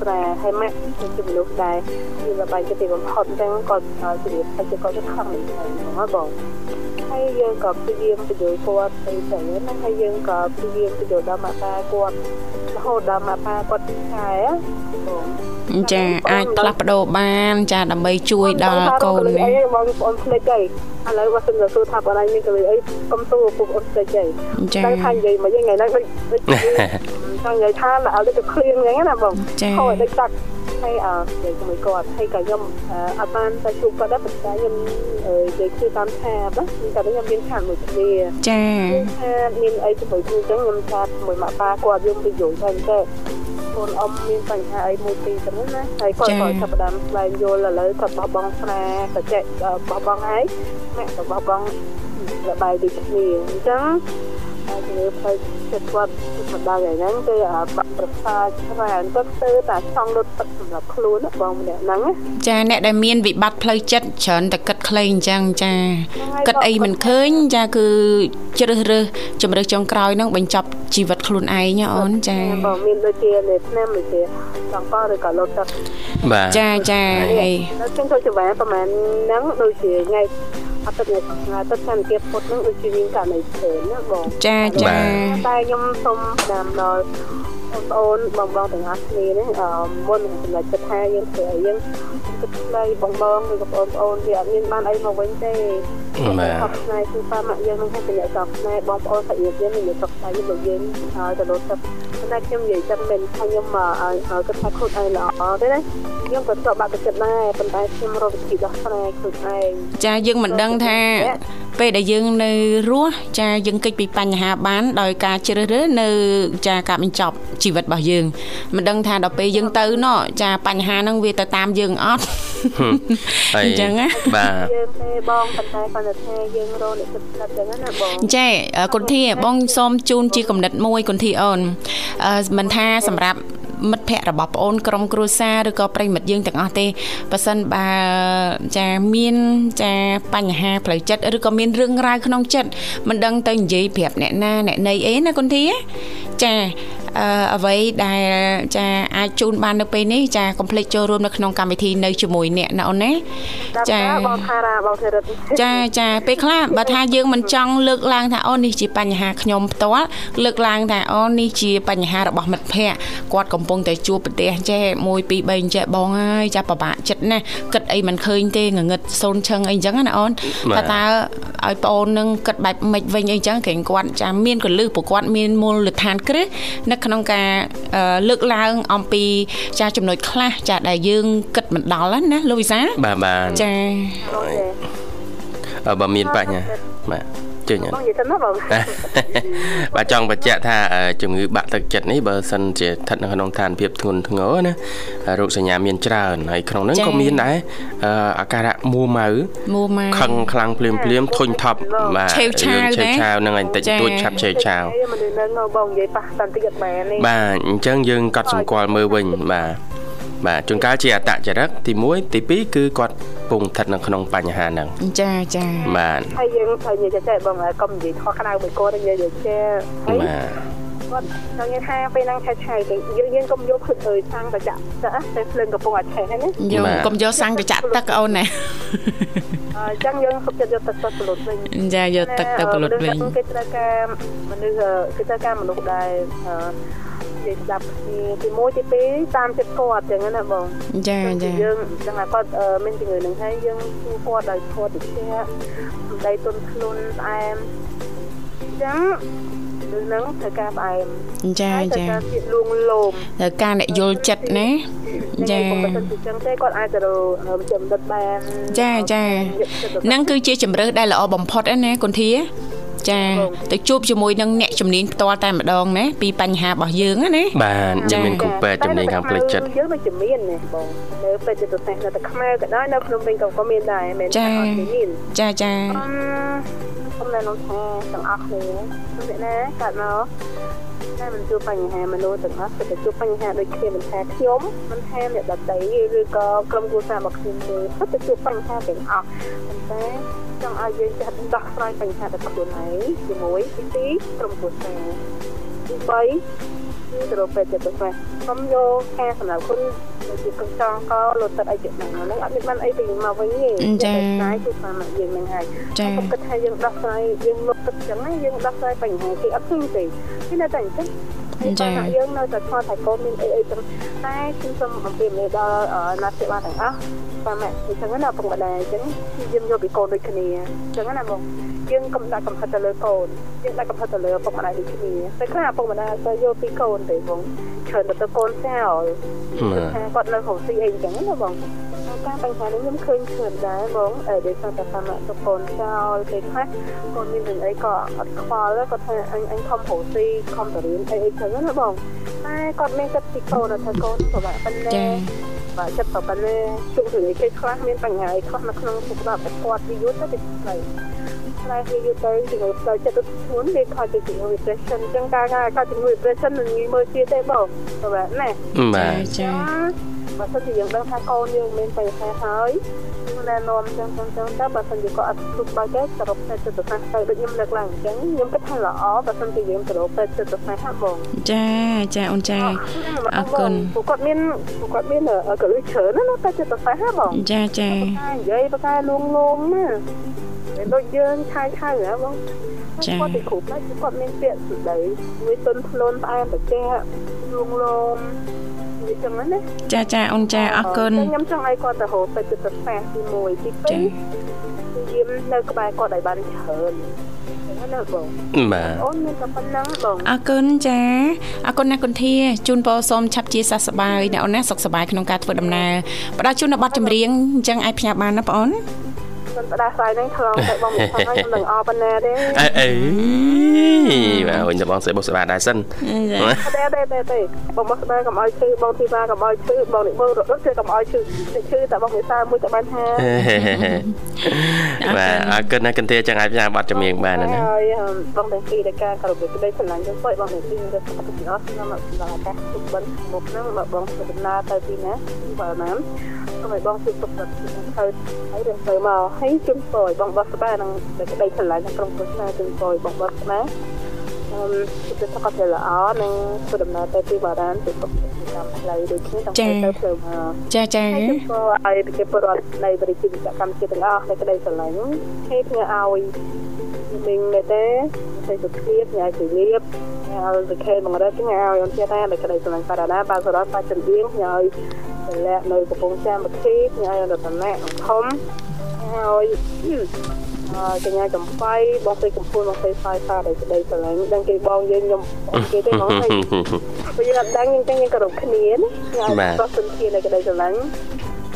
ស្រែហើយម៉ាក់គឺជាមនុស្សដែលមានលបាយចិត្តបំផុតអញ្ចឹងគាត់ជំរាបថាជាគាត់ទៅខំមិនដែរបងបង ហើយយើងក៏ព្យាយាមបញ្យល់គាត់ទៅទៅណាហើយយើងក៏ព្យាយាមបញ្យល់ដល់ម៉ាក់ប៉ាគាត់រហូតដល់ម៉ាក់ប៉ាគាត់ខែបងចាអាចផ្លាស់ប្ដូរបាន ចាដើម្បីជួយដល់កូនអីបងប្អូនភ្លេចអីឥឡូវបើសិនទៅសួរថាបងឯងមានកលុយអីកុំសួរពុកអូនភ្លេចអីចាតែថានិយាយមកយើងថ្ងៃហ្នឹងដូចដូចចង់និយាយថាឲ្យដូចទៅឃ្លៀងហ្នឹងណាបងចាហូរដូចតាក់ ហើយអើនិយាយជាមួយគាត់ហើយក៏ខ្ញុំអត់បានទៅជួបគាត់ដែរប៉ុន្តែខ្ញុំនិយាយគឺតាមឆាបណាតែខ្ញុំមានឆាតមួយគ្នាចាថាមានអីជាមួយគ្នាអញ្ចឹងខ្ញុំឆាតជាមួយម៉ាក់ប៉ាគាត់យើងទៅយល់ថាតែកូនអ៊ំមានបញ្ហាអីមួយពីរចឹងណាហើយគាត់ក៏ចាប់ផ្ដើមស្វែងយល់ឥឡូវគាត់បោះបង់ស្នាបច្ចេកបោះបង់ហើយម៉ាក់ក៏បោះបង់របាយដូចគ្នាអញ្ចឹងហើយ ជំនឿផ្លូវចិត្តគាត់មិនដល់យ៉ាងហ្នឹងគឺបាក់ប្រសាច្រើនទៅស្ទើរតែចង់លុតទឹកសម្រាប់ខ្លួនបងម្នាក់ហ្នឹងចាអ្នកដែលមានវិបត្តិផ្លូវចិត្តច្រើនតែគិតខ្លីអញ្ចឹងចាគិតអីមិនឃើញចាគឺជ្រើសរើសជំរើសចុងក្រោយហ្នឹងបញ្ចប់ជីវិតខ្លួនឯងអូនចាបងមានដូចជាលេបឆ្នាំដូចជាចង់កឬក៏លុតទឹកបាទចាចាហើយនៅខ្ញុំចូលច្បាស់ប្រហែលហ្នឹងដូចជាថ្ងៃ អត់ទឹកថ្ងៃទឹកសន្តិភាពពុតនឹងដូចជាមានករណីផ្សេងណាបងចាចាតែខ្ញុំសូមតាមដល់បងប្អូនបងបងទាំងអស់គ្នានេះមុនសម្រាប់ចិត្តថាយើងធ្វើឲ្យយើង គិតស្ដីបងបងឬក៏បងប្អូនវាអត់មានបានអីមកវិញទេបាទខុសផ្នែកគឺប៉ាម៉ាក់យើងនឹងតែអ្នកសោកផ្នែកបងប្អូនសាច់ញាតិយើងនឹងសោកផ្នែករបស់យើងហើយទៅលោកទឹកតែខ្ញុំនិយាយចឹងមិនថាខ្ញុំគិតថាខ្លួនឯងល្អទេណាខ្ញុំក៏ស្បបាក់ចិត្តដែរប៉ុន្តែខ្ញុំរកវិធីដោះស្រាយខ្លួនឯងចាយើងមិនដឹងថាពេលដែលយើងនៅរស់ចាយើងកិច្ចពីបញ្ហាបានដោយការជ្រើសរើសនៅចាការបញ្ចប់ជីវិតរបស់យើងមិនដឹងថាដល់ពេលយើងទៅណោះចាបញ្ហាហ្នឹងវាទៅតាមយើងអត់អញ្ចឹងណាបាទយើងទេបងប៉ុន្តែគាត់ថាយើងរកអ្នកទឹកចិត្តអញ្ចឹងណាបងចាគុណធីបងសូមជូនជាកំណត់មួយគុណធីអូនមិនថាសម្រាប់មិត្តភ័ក្តិរបស់ប្អូនក្រុមគ្រួសារឬក៏ប្រិមិត្តយើងទាំងអស់ទេប៉ះសិនបើចាមានចាបញ្ហាផ្លូវចិត្តឬក៏មានរឿងរ៉ាវក្នុងចិត្តមិនដឹងទៅនិយាយប្រាប់អ្នកណាអ្នកណីអីណាគុនធីចាអឺអ្វីដែលចាអាចជូនបាននៅពេលនេះចាកុំភ្លេចចូលរួមនៅក្នុងកម្មវិធីនៅជាមួយអ្នកណាអូនណាចាបងថារាបងធីរិតចាចាពេលខ្លះបើថាយើងមិនចង់លើកឡើងថាអូនេះជាបញ្ហាខ្ញុំផ្ទាល់លើកឡើងថាអូនេះជាបញ្ហារបស់មិត្តភ័ក្តិគាត់កំពុងតែជួបប្រទេសចេះ1 2 3ចេះបងហើយចាពិបាកចិត្តណាស់គិតអីមិនឃើញទេងងឹតសូនឈឹងអីចឹងណាអូនថាតើឲ្យប្អូននឹងគិតបែបម៉េចវិញអីចឹងក្រែងគាត់ចាមានកលឹះព្រោះគាត់មានមូលដ្ឋានគ្រឹះនៅក្នុងការលើកឡើងអំពីចាចំណុចខ្លះចាដែលយើងគិតមិនដល់ណាលោកវិសាបាទបាទចាបើមានបញ្ហាបាទ ជើញបងនិយាយទៅណាបងបាទចង់បញ្ជាក់ថាជំងឺបាក់ទឹកចិត្តនេះបើសិនជាស្ថិតនៅក្នុងឋានភាពធ្ងន់ធ្ងរណារោគសញ្ញាមានច្រើនហើយក្នុងនោះក៏មានដែរអាការៈមួម៉ៅមួម៉ៅខឹងខ្លាំងភ្លាមភ្លាមធុញថប់បាទឆេវឆាវឆេវឆាវនឹងឯងតិចតួចឆាប់ឆេវឆាវមនុស្សនៅបងនិយាយប៉ះតាន់តិចអត់មែនទេបាទអញ្ចឹងយើងកត់សម្គាល់មើលវិញបាទ បាទជួនកាលជាអតចរិតទី1ទី2គឺគាត់ពងស្ថិតនៅក្នុងបញ្ហាហ្នឹងចាចាបាទហើយយើងត្រូវនិយាយចេះបងកុំនិយាយខុសក្តៅមួយគាត់និយាយចេះហើយគាត់ចង់និយាយថាពេលហ្នឹងឆេះឆៃទៅយើងយើងកុំយកភ្លឹកអើយសាំងទៅចាក់ទៅតែភ្លើងកំពុងតែឆេះហ្នឹងណាយកកុំយកសាំងទៅចាក់ទឹកអូនណាអញ្ចឹងយើងសុខចិត្តយកទឹកទៅពលុតវិញចាយកទឹកទៅពលុតវិញគេត្រូវការមនុស្សគេត្រូវការមនុស្សដែល និយាយស្ដាប់គ្នាទី1ទី2តាមចិត្តគាត់ចឹងណាបងចាចាយើងចឹងថាគាត់មានជំងឺនឹងហើយយើងជួគាត់ដោយគាត់តិចសម្ដីទុនខ្លួនស្អែមចឹងរឿងហ្នឹងត្រូវការផ្អែមចាចាត្រូវការជាតិលួងលោមត្រូវការអ្នកយល់ចិត្តណាចាបើមិនចឹងទេគាត់អាចទៅចំណិតបានចាចាហ្នឹងគឺជាជំរើសដែលល្អបំផុតណាគុនធា ចាទៅជួបជាមួយនឹងអ្នកជំនាញផ្ទាល់តែម្ដងណាពីបញ្ហារបស់យើងណាបាទយើងមានគូពេទ្យជំនាញខាងផ្លូវចិត្តយើងដូចជំនាញណាបងនៅពេទ្យចិត្តសាស្ត្រនៅតែខ្មែរក៏ដោយនៅភ្នំពេញក៏ក៏មានដែរមែនចាចាចាខ្ញុំនៅក្នុងថាទាំងអស់គ្នាអ្នកណាកើតមក តែមិនជួបបញ្ហាមនុស្សទាំងអស់គឺតែជួបបញ្ហាដូចគ្នាមិនថាខ្ញុំមិនថាអ្នកដតីឬក៏ក្រុមគ្រួសាររបស់ខ្ញុំទេគឺទៅជួបបញ្ហាទាំងអស់ប៉ុន្តែចង់ឲ្យយើងចេះដោះស្រាយបញ្ហាដល់ខ្លួនឯងជាមួយទី2ក្រុមគ្រួសារទី3គឺ ទៅរកពេទ្យចិត្តសាស្ត្រខ្ញុំយកការសម្រាប់ខ្លួនជាកញ្ចង់កលោតទឹកអីចិត្តហ្នឹងហ្នឹងអត់មានបានអីទៅមកវិញទេចា៎គឺតាមយើងហ្នឹងហើយខ្ញុំគិតថាយើងដោះស្រាយយើងលុបទឹកចឹងណាយើងដោះស្រាយបញ្ហាគេអត់ឃើញទេគឺនៅតែអញ្ចឹងចា៎យើងនៅតែឆ្លងតែកូនមានអីអីចឹងតែខ្ញុំសូមអំពាវនាវដល់ណាសេវាទាំងអស់តាមម៉ែអញ្ចឹងណាពុកម្ដាយអញ្ចឹងយើងយកពីកូនដូចគ្នាអញ្ចឹងណាបង យើងកុំដាក់កំហិតទៅលើកូនយើងដាក់កំហិតទៅលើពុកម្ដាយដូចគ្នាតែខ្លះពុកម្ដាយទៅយកពីកូនទេបងច្រើនទៅកូនចោលថាគាត់នៅក្នុងស៊ីអីអញ្ចឹងណាបងការបញ្ហានេះខ្ញុំឃើញឃើញដែរបងអឺដោយសារតែតាមទៅកូនចោលពេលខ្លះកូនមានរឿងអីក៏អត់ខ្វល់គាត់ថាអញអញខំប្រូស៊ីខំទៅរៀនអីអីចឹងណាបងតែគាត់មានចិត្តពីកូនថាកូនពិបាកប៉ុណ្ណាបាទចិត្តប៉ុណ្ណាជួបរឿងអីគេខ្លះមានបញ្ហាអីខ្លះនៅក្នុងសុខភាពតែគាត់វាយូរទៅទៅផ្លូ វផ្លូវវាយូរទៅជំងឺផ្លូវចិត្តធ្ងន់វាខទៅជំងឺ depression ចឹងការការក៏ជំងឺ depression មិនងាយមើលទៀតទេបងបាទណាបាទចាបើសិនជាយើងដឹងថាកូនយើងមានបញ្ហាហើយយើង ណែនាំចឹងចឹងចឹងទៅបើសិនជាគាត់អត់ទុកបើទេសរុបតែចិត្តសាស្ត្រទៅដូចខ្ញុំលើកឡើងអញ្ចឹងខ្ញុំគិតថាល្អបើសិនជាយើងសរុបតែចិត្តសាស្ត្រហ្នឹងបងចាចាអូនចាអរគុណពួកគាត់មានពួកគាត់មានកលឹះច្រើនណាតែចិត្តសាស្ត្រហ្នឹងបងចាចាតែនិយាយប្រកែលងលងណាដូចយើងឆាយឆាយហ៎បងគាត់ទីគ្រូផ្នែកគាត់មានពាក្យស្ដីមួយទុនធ្លុនផ្អែមប្រចាលងលងវា ចឹងណាចាចាអូនចាអរគុណខ្ញុំចង់ឲ្យគាត់ទៅរកទៅចិត្តសាស្ត្រទី1ទី2ចាគឺយាមនៅក្បែរគាត់ឲ្យបានច្រើនហ្នឹងណាបងបាទអូនមានតែប៉ុណ្ណឹងបងអរគុណចាអរគុណណាស់គុនធាជូនពរសូមឆាប់ជាសះស្បើយអ្នកអូនណាសុខសប្បាយក្នុងការធ្វើដំណើរផ្ដល់ជូននៅប័ណ្ណចម្រៀងអញ្ចឹងអាចផ្ញើបានណាបងអូន មិនផ្ដាសាយហ្នឹងឆ្លងទៅបងមិនខំហើយខ្ញុំនឹងអរប៉ុណ្ណាទេអេអីបាទវិញទៅបងស្អីបុកស្បាដែរសិនទេទេទេទេបងមកស្បែកកុំឲ្យឈឺបងធីវ៉ាកុំឲ្យឈឺបងនេះមើលរត់គឺកុំឲ្យឈឺតែឈឺតែបងវិសាមួយតែបានហាបាទអរគុណណាស់កន្ធាចឹងអាចផ្សាយប័ណ្ណចម្រៀងបានណាហើយបងទាំងពីរដែលការគ្រប់ក្តីស្រឡាញ់ចឹងបងបងទាំងពីរទៅសុខភាពអស់ខ្ញុំដល់ឱកាសទុកបិណ្ឌមុខហ្នឹងមកបងធ្វើដំណើរទៅទីណាបើណាសូមឲ្យបងជួយទុកចិត្តទៅហើយរឿងទៅមកហើយជុំពរឲ្យបងបោះស្បែកនឹងក្តីស្រឡាញ់ក្នុងក្រុមគ្រួសារជុំពរឲ្យបងបោះស្បែកអឺទៅសុខភាពល្អនិងធ្វើដំណើរទៅទីបារានទៅសុខភាពតាមផ្លូវដូចគ្នាតាមទៅផ្លូវមកចាចាហើយជូនពរឲ្យប្រជាពលរដ្ឋនៃបរិយាកាសកម្មជាតិទាំងអស់នៃក្តីស្រឡាញ់ហើយផ្ញើឲ្យមីងមែនទេទៅសុខភាពញ៉ាំជីវិតឲ្យសុខេមករត់ញ៉ាំឲ្យអូនជាតានៃក្តីស្រឡាញ់បារាណាបាទសរតបាចម្រៀងញ៉ាំឲ្យត ម្លាក់នៅកំពង់ចាមវិធីញ៉ាំឲ្យរតនៈធំឲ្យអើកញ្ញាចំបៃបងស្រីកំពូលបងស្រីសាយសាដែលក្តីស្រឡាញ់ដឹងគេបងយើងខ្ញុំគេទេហ្មងហើយបើយើងអត់ដឹងយើងចឹងយើងគោរពគ្នាណាញ៉ាំឲ្យប្រសិទ្ធភាពនៃក្តីស្រឡាញ់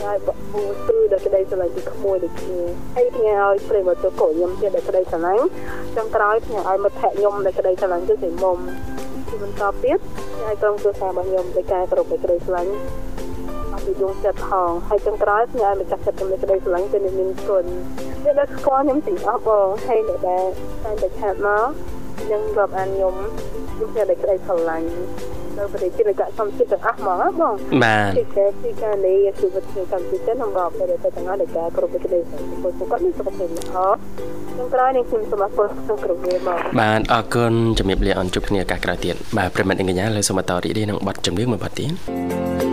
ហើយបបូទឺដល់ក្តីស្រឡាញ់ពីក្មួយដូចគ្នាហើយផ្ញើឲ្យប្រិមត្តកូនខ្ញុំទៀតដល់ក្តីស្រឡាញ់ចុងក្រោយផ្ញើឲ្យមិត្តភក្តិខ្ញុំដល់ក្តីស្រឡាញ់គឺសិមុំទីបន្តទៀតផ្ញើឲ្យក្រុមគ្រួសាររបស់ខ្ញុំដោយការគោរពនៃក្តីស្រឡាញ់អត់ ពីដួងចិត្តផងហើយចុងក្រោយផ្ញើឲ្យម្ចាស់ចិត្តខ្ញុំនៃក្តីស្រឡាញ់គឺអ្នកមានគុណអ្នកដែលស្គាល់ខ្ញុំទាំងអស់បងហើយអ្នកដែលតែតែឆាតមកនឹងរាប់អានខ្ញុំខ្ញុំផ្ញើដោយក្តីស្រឡាញ់នៅប្រទេសជាតិកសំជាតិទាំងអស់ហ្មងបងបាទទីកែទីកែនេះជីវិតក្នុងកម្ពុជានឹងបកទៅទៅទាំងអស់នៃការគ្រប់គ្រងក្តីសុខពលគាត់មានសុខភាពល្អក្នុងក្រោយនេះខ្ញុំសូមអរគុណក្នុងក្រុមវាមកបាទអរគុណជំរាបលាអនជួបគ្នាឱកាសក្រោយទៀតបាទប្រិមិត្តអញ្ញាលើសូមបន្តរីករាយនឹងប័ណ្ណចម្រៀងមួយប័ណ្ណទៀត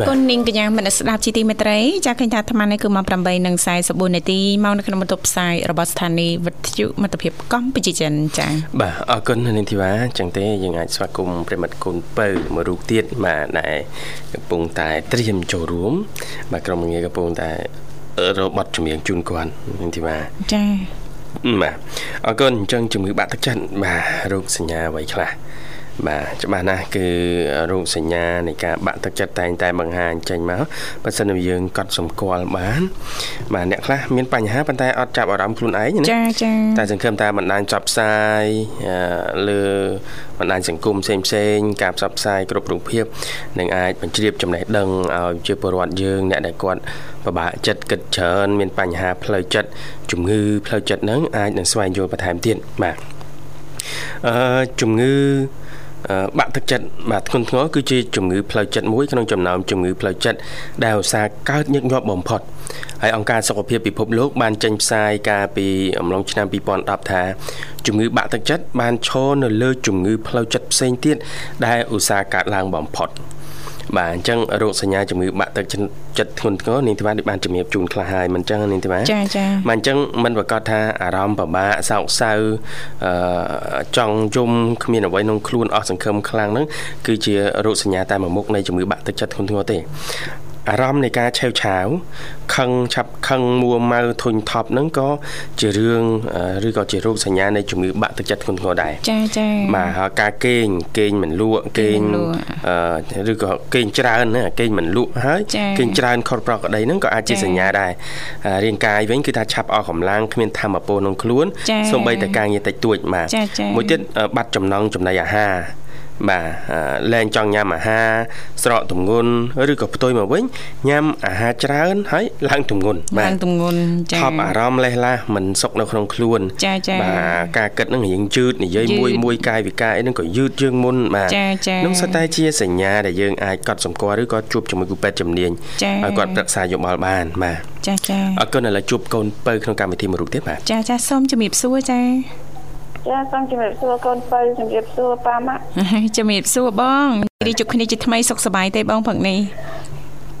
អរគុណនាងកញ្ញាមនស្ដាប់ជីទីមេត្រីចាឃើញថាអាត្មានេះគឺម៉ោង8:44នាទីមកនៅក្នុងបន្ទប់ផ្សាយរបស់ស្ថានីយ៍វិទ្យុមិត្តភាពកម្ពុជាចិនចាបាទអរគុណនាងធីវ៉ាចឹងទេយើងអាចស្វាគមន៍ប្រិមិត្តគុណពៅមួយរូបទៀតបាទដែលកំពុងតែត្រៀមចូលរួម បាទក្រុមងារកំពុងតែរកប័ណ្ណចម្រៀងជូនគាត់នាងធីវ៉ាចាបាទអរគុណអញ្ចឹងជំងឺបាក់ទឹកចិត្តបាទរោគសញ្ញាអ្វីខ្លះ បាទច្បាស់ណាស់គឺរោគសញ្ញានៃការបាក់ទឹកចិត្តតែងតែបង្ហាញចេញមកបើសិនជាយើងកត់សម្គាល់បាន បាទអ្នកខ្លះមានបញ្ហាប៉ុន្តែអត់ចាប់អារម្មណ៍ខ្លួនឯងណាចាចាតែសង្ឃឹមថាបណ្ដាញផ្សព្វផ្សាយអឺលើបណ្ដាញសង្គមផ្សេងផ្សេងៗការផ្សព្វផ្សាយគ្រប់រូបភាពនឹងអាចបញ្ជ្រាបចំណេះដឹងឲ្យជាពលរដ្ឋយើងអ្នកដែលគាត់ពិបាកចិត្តគិតច្រើនមានបញ្ហាផ្លូវចិត្តជំងឺផ្លូវចិត្តហ្នឹងអាចនឹងស្វែងយល់បន្ថែមទៀតបាទអឺជំងឺអឺ បាក់ទឹកចិត្តបាទធ្ងន់ធ្ងរគឺជាជំងឺផ្លូវចិត្តមួយក្នុងចំណោមជំងឺផ្លូវចិត្តដែលឧស្សាហ៍កើតញឹកញាប់បំផុតហើយអង្គការសុខភាពពិភពលោកបានចេញផ្សាយកាលពីអំឡុងឆ្នាំ2010ថាជំងឺបាក់ទឹកចិត្តបានឈរនៅលើជំងឺផ្លូវចិត្តផ្សេងទៀតដែលឧស្សាហ៍កើតឡើងបំផុត បាទអញ្ចឹងរោគសញ្ញាជំងឺបាក់ទឹកចិត្តធ្ងន់ធ្ងរនាងធីវ៉ានេះបានជំរាបជូនខ្លះហើយមិនអញ្ចឹងនាងធីវ៉ាចាចាបាទអញ្ចឹងមិនប្រកាសថាអារម្មណ៍ពិបាកសោកសៅអឺចង់យំគ្មានអ្វីក្នុងខ្លួនអស់សង្ឃឹមខ្លាំងហ្នឹងគឺជារោគសញ្ញាតែមួយមុខនៃជំងឺបាក់ទឹកចិត្តធ្ងន់ធ្ងរទេ អារម្មណ៍នៃការឆេវឆាវខឹងឆាប់ខឹងមួម៉ៅធុញថប់ហ្នឹងក៏ជារឿងឬក៏ជារោគសញ្ញានៃជំងឺបាក់ទឹកចិត្តធ្ងន់ធ្ងរដែរចាចាបាទហើយការគេងគេងមិនលក់គេងឬក៏គេងច្រើនណាគេងមិនលក់ហើយគេងច្រើនខុសប្រក្រតីហ្នឹងក៏អាចជាសញ្ញាដែររាងកាយវិញគឺថាឆាប់អស់កម្លាំងគ្មានធម៌ពលក្នុងខ្លួនសូម្បីតែការងារតិចតួចបាទមួយទៀតបាត់ចំណង់ចំណីអាហារ បាទលែងចង់ញ៉ាំអាហារស្រកទម្ងន់ឬក៏ផ្ទុយមកវិញញ៉ាំអាហារច្រើនហើយឡើងទម្ងន់បាទឡើងទម្ងន់ចា៎ថប់អារម្មណ៍លេះឡាសមិនសុខនៅក្នុងខ្លួនចាចាបាទការគិតនឹងរៀងយឺតនិយាយមួយមួយកាយវិការអីនឹងក៏យឺតជាងមុនបាទចាចានឹងសុទ្ធតែជាសញ្ញាដែលយើងអាចកត់សម្គាល់ឬក៏ជួបជាមួយគ្រូពេទ្យជំនាញឲ្យគាត់ប្រឹក្សាយោបល់បានបាទចាចាអរគុណឥឡូវជួបកូនពៅក្នុងកម្មវិធីមួយរូបទៀតបាទចាចាសូមជំរាបសួរចា ចាសូមជំរាបសួរកូនបើជំរាបសួរប៉ាម៉ាក់ជំរាបសួរបងរីជួបគ្នាជាថ្មីសុខសប្បាយទេបងព្រឹកនេះ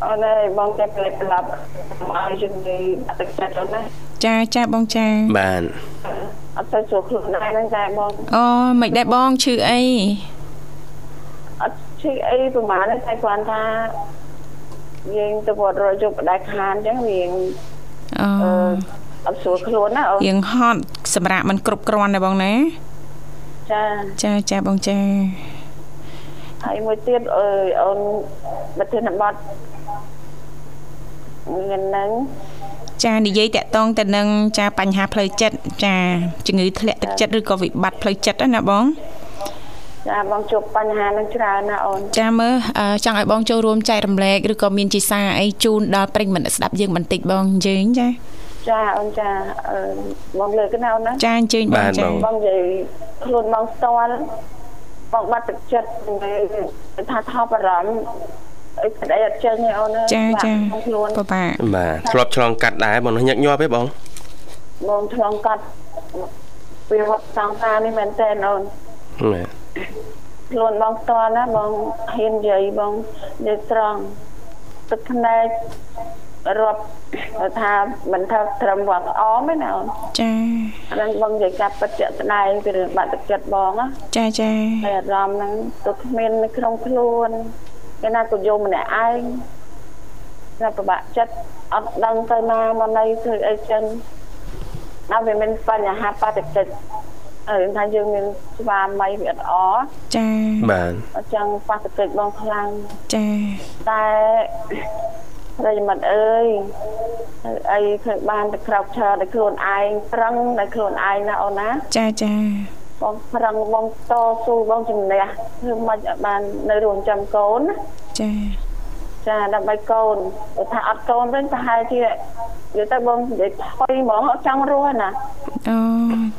អូនហើយបងតែប្លែកប្លាប់មកជំងឺអត់ចិត្តអូនណាចាចាបងចាបានអត់ទៅជួបខ្លួនដែរហ្នឹងចាបងអូមិនដែរបងឈឺអីអត់ឈឺអីប្រហែលតែគាត់ថាយើងទៅវត្តរយប់បដៃខានអញ្ចឹងវាអូ អត់ស្រួលខ្លួនណាអូនយើងហត់សម្រាប់มันគ្រប់គ្រាន់ដែរបងណាចាចាចាបងចាហើយមួយទៀតអើយអូនប្រធានបទមាននឹងចានិយាយតាក់ទងទៅនឹងចាបញ្ហាផ្លូវចិត្តចាជំងឺធ្លាក់ទឹកចិត្តឬក៏វិបត្តិផ្លូវចិត្តណាបងចាបងជួបបញ្ហានឹងច្រើនណាអូនចាមើលចង់ឲ្យបងចូលរួមចែករំលែកឬក៏មានជាសារអីជូនដល់ប្រិយមិត្តស្ដាប់យើងបន្តិចបងយើងចា ចាអូនចាបងលើកណាអូនណាចាអញ្ជើញបងចាបងនិយាយខ្លួនបងស្ទាល់បងបាត់ទឹកចិត្តថាថប់អារម្មណ៍អីស្ដីអត់ចេញទេអូនចាចាខ្លួនបបាបាទធ្លាប់ឆ្លងកាត់ដែរបងញឹកញាប់ទេបងបងឆ្លងកាត់ពីវត្តសង្សារនេះមែនតើអូនបាទខ្លួនបងស្ទាល់ណាបងហ៊ាននិយាយបងនិយាយត្រង់ទឹកភ្នែក រាប់ថាមិនថាត្រឹមវត្តអមទេណាអូនចាអានឹងបងនិយាយកាប់ពិតជាក់ស្ដែងពីរឿងបាក់ទឹកចិត្តបងណាចាចាហើយអារម្មណ៍ហ្នឹងទៅគ្មាននៅក្នុងខ្លួនគេណាក៏យំម្នាក់ឯងណាពិបាកចិត្តអត់ដឹងទៅណាមកណីធ្វើអីចឹងដល់វាមានបញ្ហាបាក់ទឹកចិត្តរឿងថាយើងមានស្វាមីវាអត់អចាបាទអញ្ចឹងប៉ះទឹកចិត្តបងខ្លាំងចាតែ ប្រិយមិត្តអើយអីធ្វើបានតែក្រោកឈរតែខ្លួនឯងប្រឹងតែខ្លួនឯងណាអូនណាចាចាបងប្រឹងបងតស៊ូបងជំនះធ្វើមិនឲ្យបាននៅរួមចាំកូនណាចាចាដើម្បីកូនបើថាអត់កូនវិញប្រហែលជានិយាយទៅបងនិយាយថយហ្មងអត់ចង់រស់ណាអូ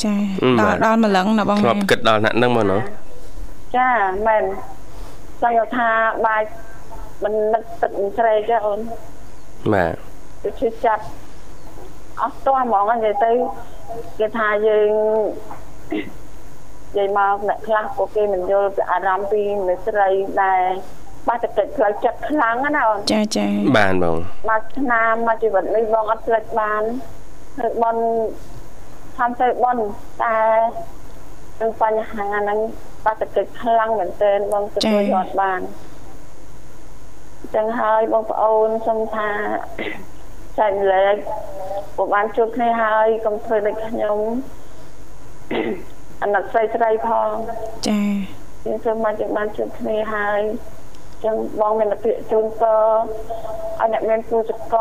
ចាដល់ដល់ម្លឹងណាបងធ្លាប់គិតដល់ណាក់ហ្នឹងមកណូចាមែនចង់ថាបាច់ មិននឹកទឹកស្រែកទេអូនបាទទៅជិះចាប់អស់តោះហ្មងនិយាយទៅគេថាយើងនិយាយមកអ្នកខ្លះពួកគេមិនយល់ពីអារម្មណ៍ពីមនុស្សស្រីដែលបាក់ទឹកផ្លូវចិត្តខ្លាំងណាអូនចាចាបានបងមកឆ្នាំមកជីវិតនេះបងអត់ផ្លិចបានឬបនខំទៅបនតែនឹងបញ្ហាហ្នឹងបាក់ទឹកខ្លាំងមែនទែនបងទទួលយកបាន ចឹងហើយបងប្អូនសូមថាចែកលេខពួកបានជួបគ្នាហើយកុំធ្វើដូចខ្ញុំអនុស្រីស្រីផងចាយើងសូមមកជាបានជួបគ្នាហើយចឹងបងមានពាក្យជូនពរឲ្យអ្នកមានគូចក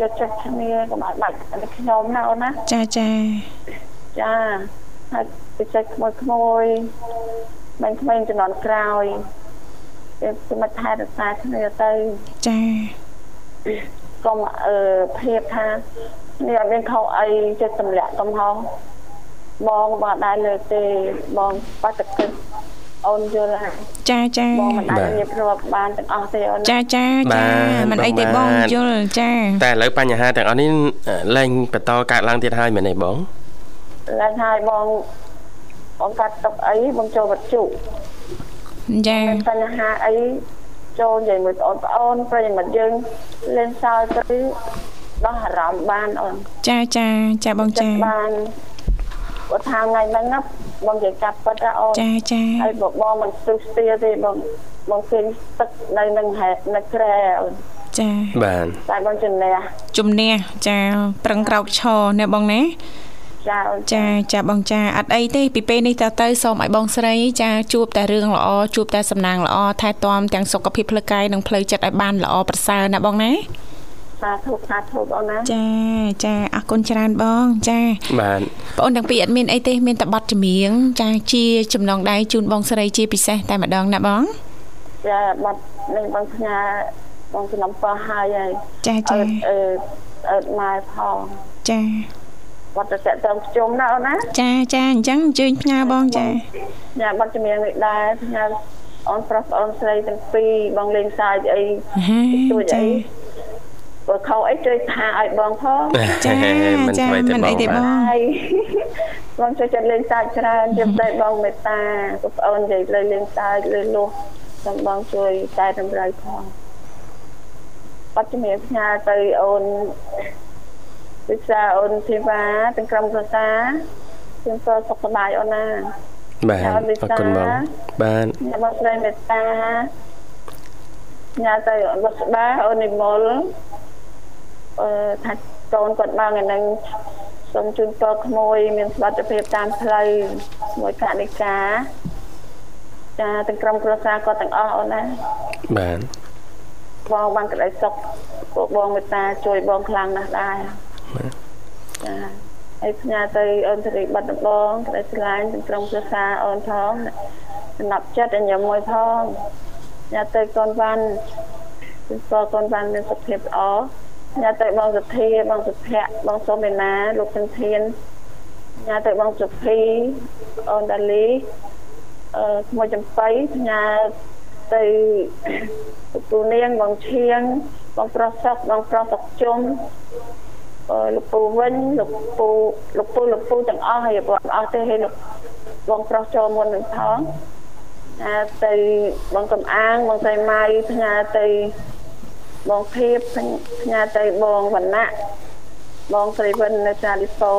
យកចិត្តគ្នាកុំឲ្យបាច់ខ្ញុំណាអូនណាចាចាចាហើយពិសេសក្មួយក្មួយមិនក្មេងជំនាន់ក្រោយ សម្រាប់ថែរក្សាគ្នាទៅចាកុំអឺភាពថានេះអត់មានខុសអីចិត្តទម្លាក់កំហុសបងបងដែរលើទេបងបាត់ទឹកអូនយល់ហើយចាចាបងមិនអាចរៀបរាប់បានទាំងអស់ទេអូនចាចាចាមិនអីទេបងយល់ចាតែឥឡូវបញ្ហាទាំងអស់នេះលែងបន្តកើតឡើងទៀតហើយមែនទេបងឡើងហើយបងបងកាត់ទុកអីបងចូលវត្ថុ ចាបញ្ហាអីចូលនិយាយមួយបងប្អូនប្រិយមិត្តយើងលេងសើចទៅដោះអារម្មណ៍បានអូនចាចាចាបងចាបានបើថាថ្ងៃហ្នឹងណាបងនិយាយកាប់ពិតអូនចាចាហើយបងមិនស្ទុះស្ទាទេបងបងឃើញទឹកនៅនឹងហេតុនៅក្រែអូនចាបាទតែបងជំនះជំនះចាប្រឹងក្រោកឈរណាបងណា ចាអូនចាចាបងចាអត់អីទេពីពេលនេះតទៅសូមឲ្យបងស្រីចាជួបតែរឿងល្អជួបតែសំណាងល្អថែទាំទាំងសុខភាពផ្លូវកាយនិងផ្លូវចិត្តឲ្យបានល្អប្រសើរណាបងណាសាធុសាធុបងណាចាចាអរគុណច្រើនបង ចាបាទបងអូនទាំងពីរអត់មានអីទេមានតែប័ណ្ណចម្រៀងចាជាចំណងដៃជូនបងស្រីជាពិសេសតែម្ដងណាបងចាបាត់នឹងបងផ្ញើបងសំណពរហើយហើយចាចាអឺអឺអឺម៉ែផងចា បាត់ទៅតាក់ទងជុំណាអូនណាចាចាអញ្ចឹងអញ្ជើញផ្ញើបងចាញ៉ាបាត់ជំនាញនេះដែរផ្ញើអូនប្រុសអូនស្រីទាំងពីរបងលេងសាយអីហាជួយចាអីបើខោអីជួយថាឲ្យបងផងចាមិនចាថ្មីទេមិនបអីទេងបងហើយបងជួយចិត្តលេងសាយច្រើនជិះតែបងមេត្តាបងប្អូននិយាយលើលេងសាយលើលោះសូមបងជួយតែតម្រូវផងបាត់ជំនាញផ្ញើទៅអូន វិសាអូនធីវ៉ាទាំងក្រុមប្រសាជូនពរសុខសប្បាយអូនណាបាទអរគុណបងបាទញ៉ាំមកស្រីមេត្តាញ៉ាំទៅបុស្បាអូននិមលអឺថាកូនគាត់បានឯនឹងសូមជូនពរក្មួយ មានសុខភាពតាមផ្លូវមួយកនិកាចាទាំងក្រុមគ្រួសារគាត់ទាំងអស់អូនណាបាទបងបានក្តីសុខពួកបងមេត្តាជួយបងខ្លាំងណាស់ដែរ ចាហើយផ្ញើទៅអូនសេរីបាត់ដំបងក្តីស្រឡាញ់ទាំងក្រុមគ្រួសារអូនផងសំណប់ចិត្តឲ្យញ៉ាំមួយផងញ៉ាំទៅកូនវ៉ាន់គឺពរកូនវ៉ាន់មានសុខភាពល្អញ៉ាំទៅបងសុធាបងសុភ័ក្របងសុមេណាលោកចន្ទធានញ៉ាំទៅបងសុភីអូនដាលីអឺក្មួយចំបៃញ៉ាំទៅពូនាងបងឈៀងបងប្រុសសុកបងប្រុសសុកជុំអឺ លោកពូវិញលោកពូលោកពូលោកពូទាំងអស់ហើយបងអស់ទេហើយលោកបងប្រុសចូលមុននឹងផងញ៉ាទៅបងកំអាងបងស្រីម៉ៃផ្ញើទៅបងភៀបផ្ញើទៅបងវណ្ណៈបងស្រីវិននៅសាលីសូ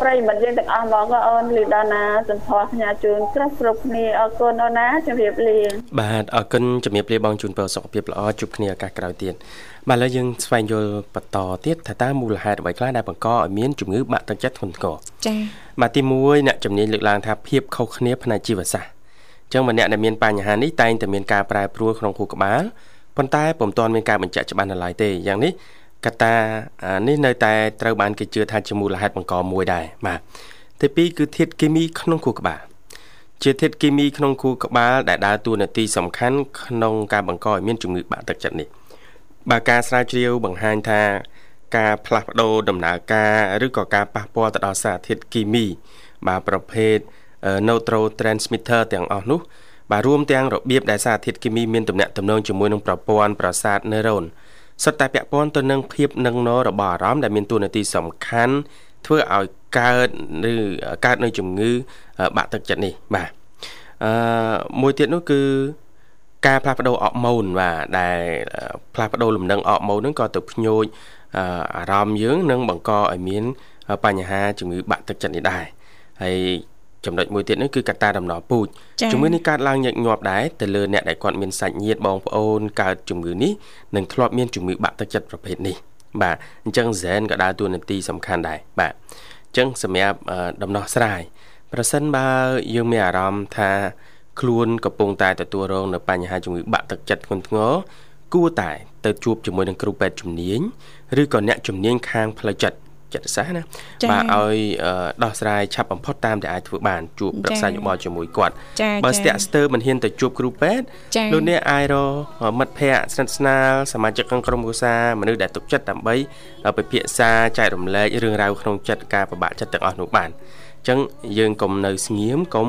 ប្រិយមិត្តយើងទាំងអស់បងក៏អូនលីដាណាសំផស្សផ្ញើជូនគ្រប់គ្រប់គ្នាអរគុណអូនណាជម្រាបលាបាទអរគុណជំរាបលាបងជូនពរសុខភាពល្អជួបគ្នាឱកាសក្រោយទៀត បាទឥឡូវយើងស្វែងយល់បន្តទៀតថាតើមូលហេតុអ្វីខ្លះដែលបង្កឲ្យមានជំងឺបាក់ទឹកចិត្តធ្ងន់ធ្ងរចាបាទទី1អ្នកជំនាញលើកឡើងថាភាពខុសគ្នាផ្នែកជីវសាស្ត្រអញ្ចឹងម្នាក់ដែលមានបញ្ហានេះតែងតែមានការប្រែប្រួលក្នុងខួរក្បាលប៉ុន្តែពុំទាន់មានការបញ្ជាក់ច្បាស់នៅឡើយទេយ៉ាងនេះកត្តាអានេះនៅតែត្រូវបានគេជឿថាជាមូលហេតុបង្កមួយដែរបាទទី2គឺធាតុគីមីក្នុងខួរក្បាលជាធាតុគីមីក្នុងខួរក្បាលដែលដើរតួនាទីសំខាន់ក្នុងការបង្កឲ្យមានជំងឺបាក់ទឹកចិត្តនេះ បាទការស្រាវជ្រាវបង្ហាញថាការផ្លាស់ប្ដូរដំណើរការឬក៏ការប៉ះពាល់ទៅដល់សារធាតុគីមី បាទប្រភេទ neurotransmitter ទាំងអស់នោះ បាទរួមទាំងរបៀបដែលសារធាតុគីមីមានទំនាក់ទំនងជាមួយនឹងប្រព័ន្ធប្រសាទ neuron សុទ្ធតែពាក់ព័ន្ធទៅនឹងភាពនឹងនររបស់អារម្មណ៍ដែលមានតួនាទីសំខាន់ធ្វើឲ្យកើតឬកើតនៅជំងឺបាក់ទឹកចិត្តនេះបាទអឺមួយទៀតនោះគឺ ការផ្លាស់ប្ដូរអរម៉ូនបាទដែលផ្លាស់ប្ដូរលំនឹងអរម៉ូនហ្នឹងក៏ទៅភ្ញូចអារម្មណ៍យើងនិងបង្កឲ្យមានបញ្ហាជំងឺបាក់ទឹកចិត្តនេះដែរហើយចំណុចមួយទៀតនោះគឺកត្តាដំណពូជជំងឺនេះកើតឡើងញឹកញាប់ដែរទៅលើអ្នកដែលគាត់មានសាច់ញាតិបងប្អូនកើតជំងឺនេះនិងធ្លាប់មានជំងឺបាក់ទឹកចិត្តប្រភេទនេះបាទអញ្ចឹងហ្សែនក៏ដើរតួនាទីសំខាន់ដែរបាទអញ្ចឹងសម្រាប់ដំណោះស្រាយប្រសិនបើយើងមានអារម្មណ៍ថា ខ្លួនកំពុងតែទទួលរងនៅបញ្ហាជំងឺបាក់ទឹកចិត្តធ្ងន់ធ្ងរគួរតែទៅជួបជាមួយនឹងគ្រូពេទ្យជំនាញឬក៏អ្នកជំនាញខាងផ្លូវចិត្តចិត្តសាស្ត្រណាបាទឲ្យដោះស្រាយឆាប់បំផុតតាមដែលអាចធ្វើបានជួបប្រឹក្សាយោបល់ជាមួយគាត់បើស្ទាក់ស្ទើរមិនហ៊ានទៅជួបគ្រូពេទ្យលោកអ្នកអាចរមិត្តភ័ក្តិស្និទ្ធស្នាលសមាជិកក្នុងក្រុមគ្រួសារមនុស្សដែលទុកចិត្តដើម្បីពិភាក្សាចែករំលែករឿងរ៉ាវក្នុងចិត្តការពិបាកចិត្តទាំងអស់នោះបានអញ្ចឹងយើងកុំនៅស្ងៀមកុំ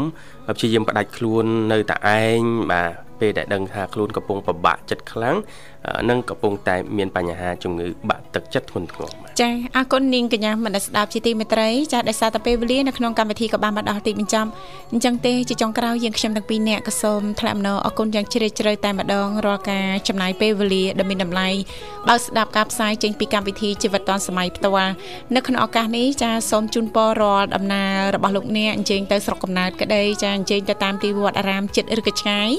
ព្យាយាមផ្ដាច់ខ្លួននៅតែឯងបាទពេលដែលដឹងថាខ្លួនកំពុងពិបាកចិត្តខ្លាំង និងកំពុងតែមានបញ្ហាជំងឺបាក់ទឹកចិត្តធ្ងន់ធ្ងរបាទចាអរគុណនាងកញ្ញាមនស្ដាប់ជាទីមេត្រីចាដោយសារតែពេលវេលានៅក្នុងកម្មវិធីក៏បានមកដល់ទីបញ្ចប់អញ្ចឹងទេជាចុងក្រោយយើងខ្ញុំទាំងពីរនាក់ក៏សូមថ្លែងអំណរអរគុណយ៉ាងជ្រាលជ្រៅតែម្ដងរាល់ការចំណាយពេលវេលាដ៏មានតម្លៃបើស្ដាប់ការផ្សាយចេញពីកម្មវិធីជីវិតឌွန်សម័យផ្ទាល់នៅក្នុងឱកាសនេះចាសូមជូនពររាល់ដំណើររបស់លោកអ្នកអញ្ជើញទៅស្រុកកំណើតក្តីចាអញ្ជើញទៅតាមទីវត្តអារាមចិត្តឬក៏ឆ្ងាយ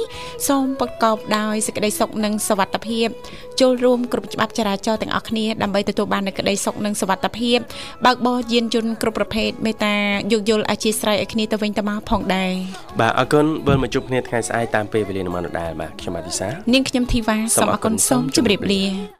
សូមប្រកបដោយសេចក្តីសុខនិងសុវត្ថិភាពចូលរួមគ្រប់ច្បាប់ចរាចរណ៍ទាំងអស់គ្នាដើម្បីទទួលបាននូវក្តីសុខនិងសុវត្ថិភាពបើកបរយានយន្តគ្រប់ប្រភេទមេត្តាយោគយល់អធិស្ឋានឲ្យគ្នាទៅវិញទៅមកផងដែរបាទអរគុណវិលមកជួបគ្នាថ្ងៃស្អែកតាមពេលវេលានឹងមកដដែលបាទខ្ញុំបាទធីសានាងខ្ញុំធីវ៉ាសូមអរគុណសូមជម្រាបលា